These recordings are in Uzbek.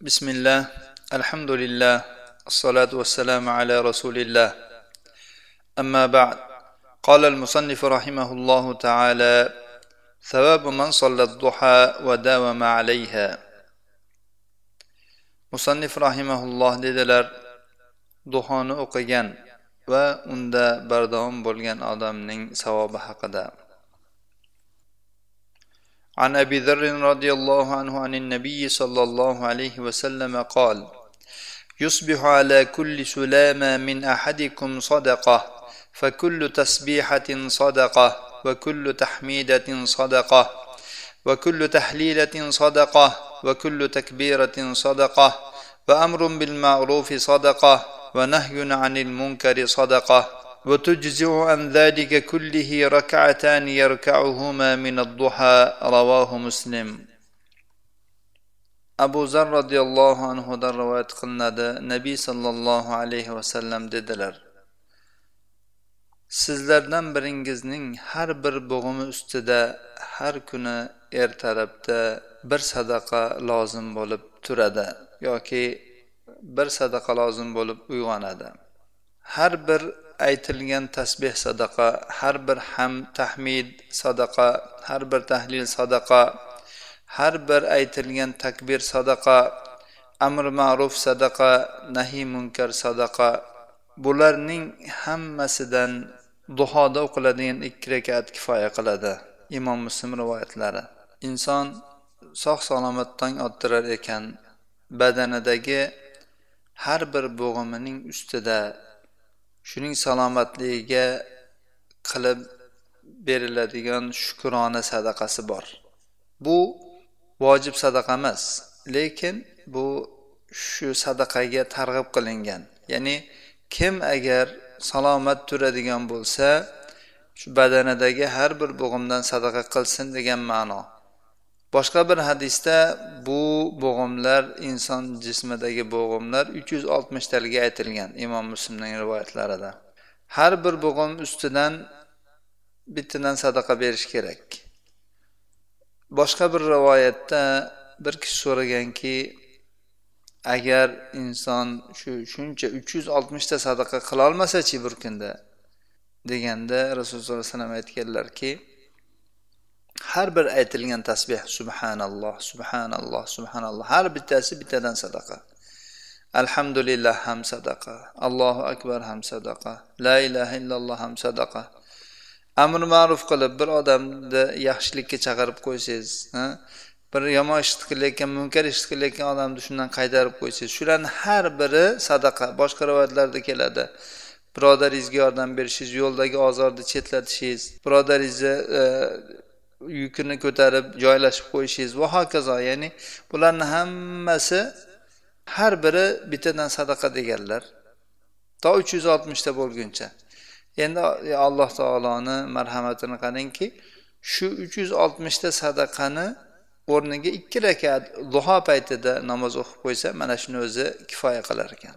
بسم الله الحمد لله الصلاة والسلام على رسول الله أما بعد قال المصنف رحمه الله تعالى ثواب من صلى الضحى وداوم عليها مصنف رحمه الله dedilar duhoni o'qigan va unda bardavom bo'lgan odamning savobi haqida عن أبي ذر رضي الله عنه عن النبي صلى الله عليه وسلم قال يصبح على كل سلامة من أحدكم صدقة فكل تسبيحة صدقة وكل تحميدة صدقة وكل تحليلة صدقة وكل تكبيرة صدقة وأمر بالمعروف صدقة ونهي عن المنكر صدقة وتجزع عن ذلك كله ركعتان يركعهما من الضحى رواه مسلم abu zar roziyallohu anhudan rivoyat qilinadi nabiy sollallohu alayhi vasallam dedilar sizlardan biringizning har bir bo'g'imi ustida har kuni ertalabda bir sadaqa lozim bo'lib turadi yoki bir sadaqa lozim bo'lib uyg'onadi har bir aytilgan tasbeh sadaqa har bir ham tahmid sadaqa har bir tahlil sadaqa har bir aytilgan takbir sadaqa amr ma'ruf sadaqa nahiy munkar sadaqa. Bularning hammasidan duhoda o'qiladigan ikki rakat kifoya qiladi imom muslim rivoyatlari. Inson sog' salomat tong ottirar ekan badanidagi har bir bo'g'imining ustida shuning salomatligiga qilib beriladigan shukrona sadaqasi bor. Bu vojib sadaqa emas lekin bu shu sadaqaga targ'ib qilingan. Ya'ni kim agar salomat turadigan bo'lsa shu badanidagi har bir bo'g'imdan sadaqa qilsin degan ma'no. Boshqa bir hadisda bu bo'g'imlar inson jismidagi bo'g'imlar uch yuz oltmishtalga aytilgan imom muslimning rivoyatlarida. Har bir bo'g'im ustidan bittadan sadaqa berish kerak. Boshqa bir rivoyatda bir kishi so'raganki agar inson shu shuncha uch yuz oltmishta sadaqa qilolmasachi bir kunda deganda rasululloh sollallohu alayhi vasallam aytganlarki har bir aytilgan tasbeh subhanalloh subhanalloh subhanalloh. Har bittasi bittadan sadaqa. Alhamdulillah ham sadaqa. Allohu akbar ham sadaqa. La ilaha illalloh ham sadaqa. Amr ma'ruf qilib bir odamni yaxshilikka chaqirib qo'ysangiz bir yomon ish qilayotgan munkar ish qilayotgan odamni shundan qaytarib qo'ysangiz shularni har biri sadaqa. Boshqa rivoyatlarda keladi. Birodaringizga yordam berishingiz yo'ldagi ozorni chetlatishingiz birodaringizni e, yukini ko'tarib joylashib qo'yishingiz va hokazo ya'ni bularni hammasi har biri bittadan sadaqa deganlar to uch yuz oltmishta bo'lguncha endi alloh taoloni marhamatini qarangki shu uch yuz oltmishta sadaqani o'rniga ikki rakat duho paytida namoz o'qib qo'ysa mana shuni o'zi kifoya qilar ekan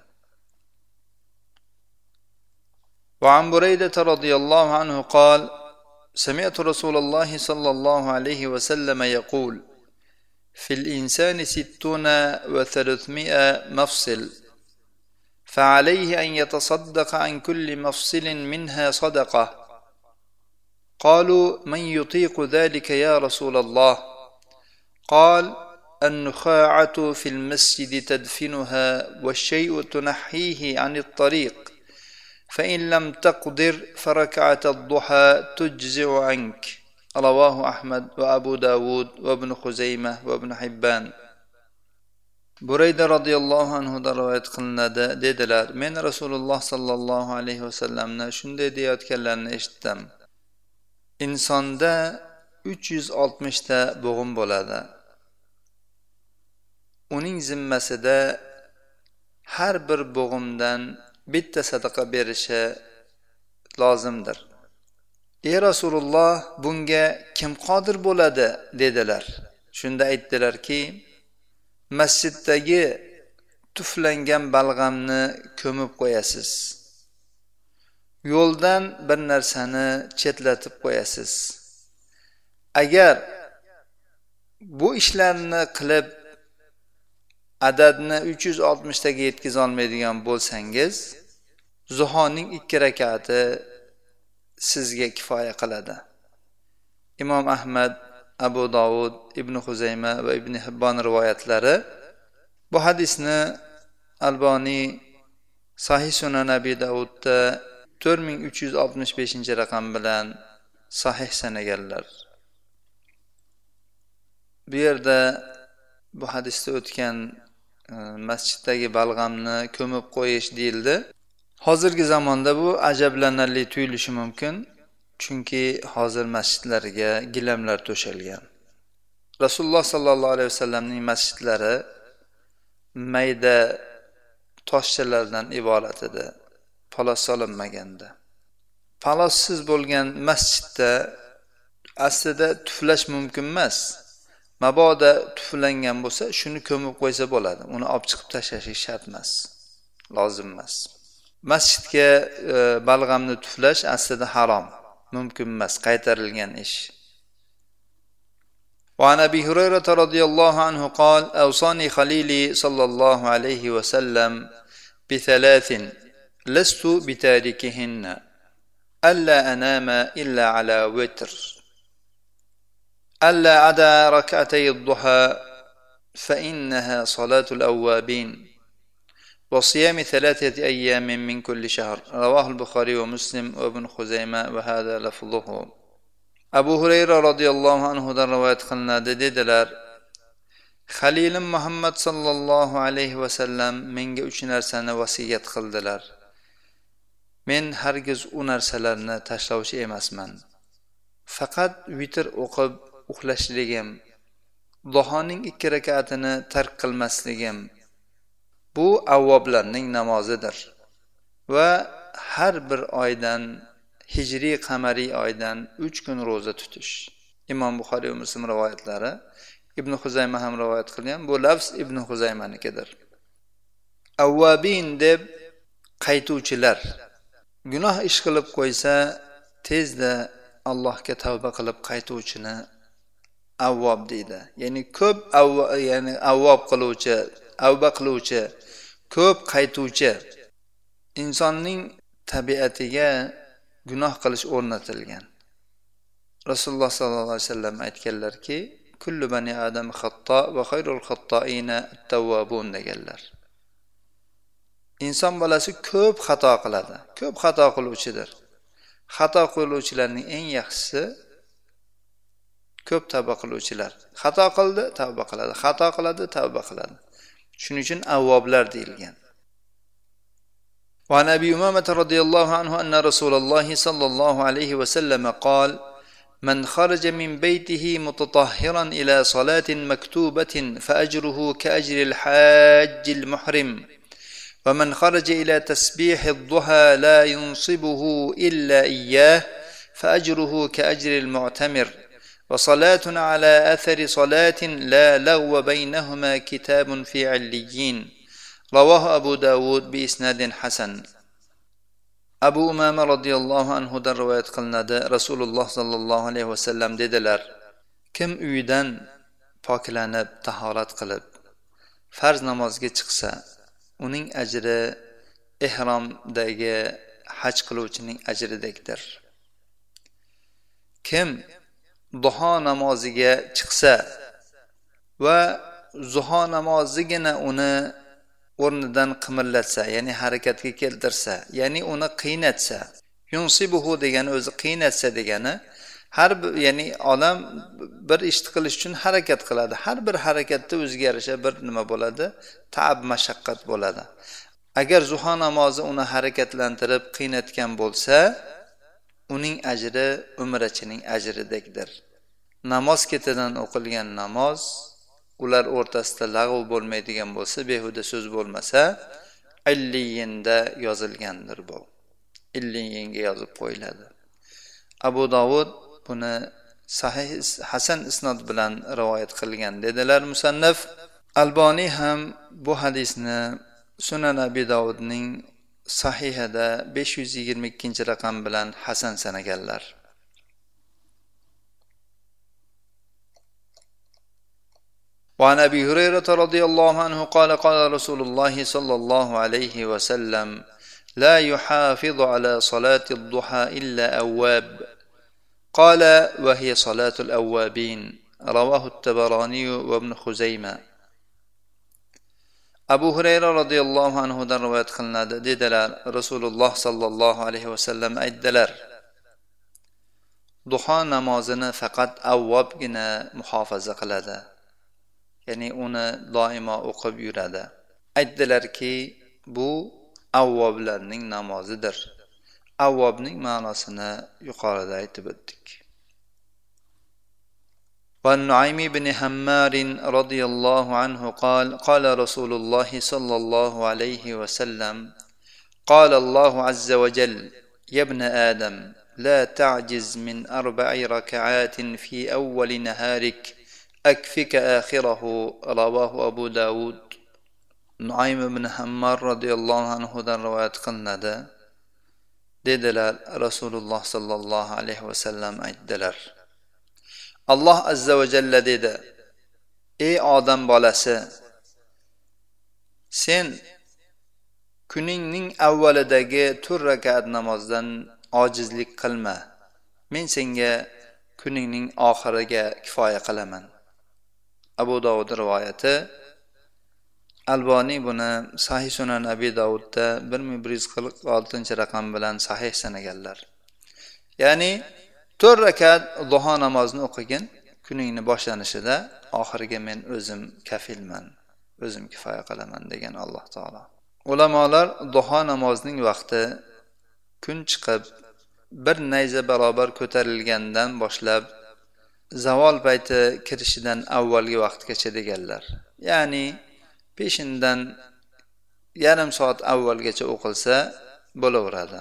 وعن بريدة رضي الله عنه قال سمعت رسول الله صلى الله عليه وسلم يقول في الإنسان ستون وثلاثمائة مفصل فعليه أن يتصدق عن كل مفصل منها صدقة. قالوا من يطيق ذلك يا رسول الله؟ قال النخاعة في المسجد تدفنها والشيء تنحيه عن الطريق. فإن لم تقدر فركعة الضحى تجزع عنك رواه أحمد وأبو داود وابن خزيمة وابن حبان burayda roziyallohu anhudan rivoyat qilinadi dedilar men rasululloh sollallohu alayhi vasallamni shunday deyayotganlarini eshitdim insonda uch yuz oltmishta bo'g'im bo'ladi uning zimmasida har bir bo'g'imdan bitta sadaqa berishi lozimdir. Ey rasululloh bunga kim qodir bo'ladi? dedilar. Shunda aytdilarki masjiddagi tuflangan balg'amni ko'mib qo'yasiz. Yo'ldan bir narsani chetlatib qo'yasiz. Agar bu ishlarni qilib adadni uch yuz oltmishtaga yetkazolmaydigan bo'lsangiz zuhoning ikki rakati sizga kifoya qiladi. Imom ahmad abu dovud ibn huzayma va ibn hibbon rivoyatlari bu hadisni alboniy sahih sunan abi davudda to'rt ming uch yuz oltmish beshinchi raqam bilan sahih sanaganlar. Bu yerda bu hadisda o'tgan E, masjiddagi balg'amni ko'mib qo'yish deyildi. Hozirgi zamonda bu ajablanarli tuyulishi mumkin chunki hozir masjidlarga gilamlar to'shalgan. Rasululloh sollallohu alayhi vasallamning masjidlari mayda toshchalardan iborat edi palos solinmaganda palossiz bo'lgan masjidda aslida tuflash mumkin emas mabodo tuflangan bo'lsa shuni ko'mib qo'ysa bo'ladi uni olib chiqib tashlashi shart emas lozim emas masjidga e, balg'amni tuflash aslida harom mumkin emas qaytarilgan ish وعن ابي هريره رضي الله عنه قال اوصاني خليلي صلى الله عليه وسلم بثلاث لست بتاركهن الا انام الا على وتر الا عدا ركعتي الضحى فانها صلاه الاوابين وصيام ثلاثة أيام من كل شهر رواه البخاري ومسلم وابن خزيمة وهذا لفظه أبو هريرة رضي الله عنه در رواية قلنا dedilar halilim muhammad sollallohu alayhi vasallam menga uch narsani vasiyat qildilar men hargiz u narsalarni tashlovchi emasman faqat vitr o'qib uxlashligim duhoning ikki rakatini tark qilmasligim bu avvoblarning namozidir. Va har bir oydan hijriy qamariy oydan uch kun ro'za tutish. Imom buxoriy va muslim rivoyatlari ibn huzayma ham rivoyat qilgan bu lafz ibn huzaymanikidir avvabin deb qaytuvchilar gunoh ish qilib qo'ysa tezda allohga tavba qilib qaytuvchini avvob deydi. Ya'ni ko'p ya'ni avvob qiluvchi avba qiluvchi ko'p qaytuvchi insonning tabiatiga gunoh qilish o'rnatilgan. Rasululloh sollallohu alayhi vasallam aytganlarki kullu bani adam xatto va xayrul xattoina tavvobun deganlar. Inson bolasi ko'p xato qiladi ko'p xato qiluvchidir. Xato qiluvchilarning eng yaxshisi ko'p tavba qiluvchilar. Xato qildi tavba qiladi. Xato qiladi tavba qiladi. Shuning uchun avvoblar deyilgan. وعن ابي امامه رضي الله عنه ان رسول الله صلى الله عليه وسلم قال من خرج من بيته متطهرا إلى صلاه مكتوبه فاجره كاجر الحاج المحرم ومن خرج إلى تسبيح الضحى لا ينصبه الا اياه فاجره كاجر المعتمر وصلاه على اثر صلاه لا لغو بينهما كتاب في عليين رواه أبو داود بإسناد حسن abu umama roziyallohu anhudan rivoyat qilinadi rasululloh sollallohu alayhi vasallam dedilar kim uyidan poklanib tahorat qilib farz namozga chiqsa uning ajri ehromdagi haj qiluvchining ajridekdir kim duho namoziga chiqsa va zuho namozigina uni o'rnidan qimirlatsa ya'ni harakatga keltirsa ya'ni uni qiynatsa yunsibuhu degani o'zi qiynatsa degani har bir ya'ni odam bir ishni qilish uchun harakat qiladi. Har bir harakatda o'ziga yarasha bir nima bo'ladi? Taab mashaqqat bo'ladi. Agar zuho namozi uni harakatlantirib qiynatgan bo'lsa uning ajri umrachining ajridekdir namoz ketidan o'qilgan namoz ular o'rtasida lag'v bo'lmaydigan bo'lsa behuda so'z bo'lmasa illiyinda yozilgandir bu. Illiyinga yozib qo'yiladi. Abu dovud buni sahih hasan isnod bilan rivoyat qilgan dedilar musannaf. Alboniy ham bu hadisni sunan abi dovudning yigirma ikkinchi raqam bilan hasan sanaganlar وعن ابي هريره رضي الله عنه قال قال رسول الله صلى الله عليه وسلم لا يحافظ على صلاه الضحى الا اواب. قال وهي صلاه الاوابين رواه التبراني وابن خزيمه abu hurayra roziyallohu anhudan rivoyat qilinadi. Dedilar rasululloh sollallohu alayhi vasallam aytdilar duho namozini faqat avvobgina muhofaza qiladi. Ya'ni uni doimo o'qib yuradi. Aytdilarki bu avvoblarning namozidir. Avvobning ma'nosini yuqorida aytib o'tdik. وعن نعيم بن حمار رضي الله عنه قال قال رسول الله صلى الله عليه وسلم قال الله عز وجل يا ابن آدم لا تعجز من أربع ركعات في أول نهارك أكفك آخره. رواه أبو داود. nuaym ibn hammar roziyallohu anhudan rivoyat qilinadi dedilar rasululloh sollallohu alayhi vasallam aytdilar alloh azza va jalla dedi ey odam bolasi sen kuningning avvalidagi to'rt rakat namozdan ojizlik qilma. Men senga kuningning oxiriga kifoya qilaman. Abu dovud rivoyati alboniy buni sahih sunan abi davudda bir ming bir yuz qirq oltinchi raqam bilan sahih sanaganlar. Ya'ni to'rt rakat duho namozini o'qigin kuningni boshlanishida oxiriga men o'zim kafilman o'zim kifoya qilaman degan alloh taolo. Ulamolar duho namozining vaqti kun chiqib bir nayza barobar ko'tarilgandan boshlab zavol payti kirishidan avvalgi vaqtgacha deganlar. Ya'ni peshindan yarim soat avvalgacha o'qilsa bo'laveradi.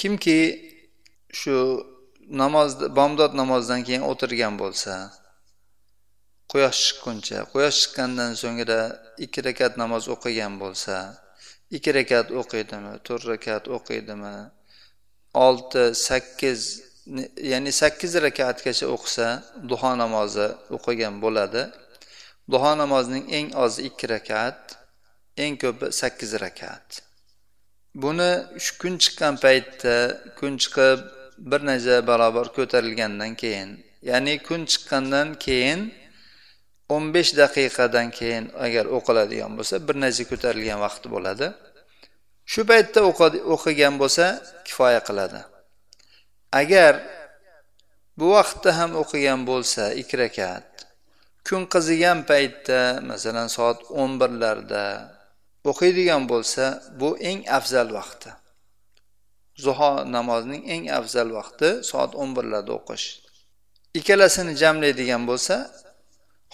Kimki shu namoz bomdod namozidan keyin o'tirgan bo'lsa quyosh chiqquncha quyosh chiqqandan so'ngra ikki rakat namoz o'qigan bo'lsa ikki rakat o'qiydimi to'rt rakat o'qiydimi olti sakkiz ya'ni sakkiz rakatgacha o'qisa duho namozi o'qigan bo'ladi. Duho namozining eng ozi ikki rakat eng ko'pi sakkiz rakat. Buni shu kun chiqqan paytda kun chiqib bir necha barobar ko'tarilgandan keyin ya'ni kun chiqqandan keyin o'n besh daqiqadan keyin agar o'qiladigan bo'lsa bir necha ko'tarilgan vaqti bo'ladi. Shu paytda o'qigan bo'lsa kifoya qiladi. Agar bu vaqtda ham o'qigan bo'lsa ikki rakat kun qizigan paytda masalan soat o'n birlarda o'qiydigan bo'lsa bu eng afzal vaqti. Zuho namozining eng afzal vaqti soat o'n birlarda o'qish. Ikkalasini jamlaydigan bo'lsa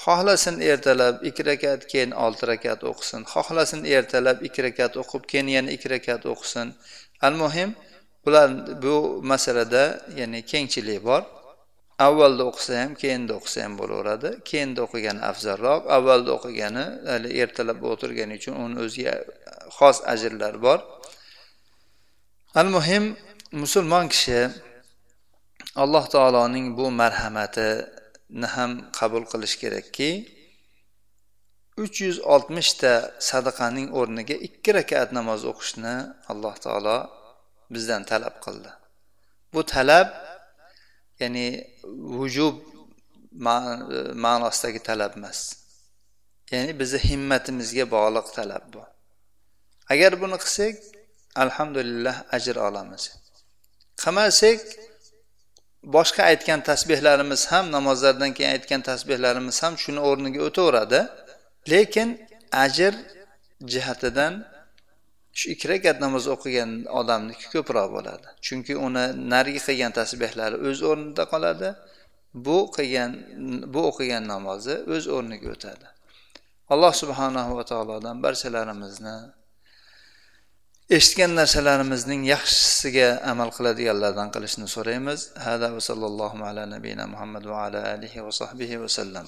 xohlasin ertalab ikki rakat keyin olti rakat o'qisin. Xohlasin ertalab ikki rakat o'qib keyin yana ikki rakat o'qisin. Al muhim ular bu masalada ya'ni kengchilik bor. Avvalda o'qisa ham keyinda o'qisa ham bo'laveradi. Keyinda o'qigani afzalroq avvalda o'qigani hali ertalab o'tirgani uchun uni o'ziga xos ajrlar bor. Al muhim musulmon kishi alloh taoloning bu marhamatini ham qabul qilish kerakki uch yuz oltmishta sadaqaning o'rniga ikki rakat namoz o'qishni alloh taolo bizdan talab qildi. Bu talab ya'ni vujub ma'nosidagi talab emas. Ya'ni bizni himmatimizga bog'liq talab bu. Agar buni qilsak alhamdulillah ajr olamiz. Qilmasak boshqa aytgan tasbehlarimiz ham namozlardan keyin aytgan tasbehlarimiz ham shuni o'rniga o'taveradi. Lekin ajr jihatidan shu ikki rakat namoz o'qigan odamniki ko'proq bo'ladi. Chunki uni narigi qilgan tasbehlari o'z o'rnida qoladi. Bu qilgan bu o'qigan namozi o'z o'rniga o'tadi. Alloh subhanahu va taolodan barchalarimizni eshitgan narsalarimizning yaxshisiga amal qiladiganlardan qilishni so'raymiz. Hada va sallallohu ala nabiyina muhammad va ala alihi va sahbihi vasallam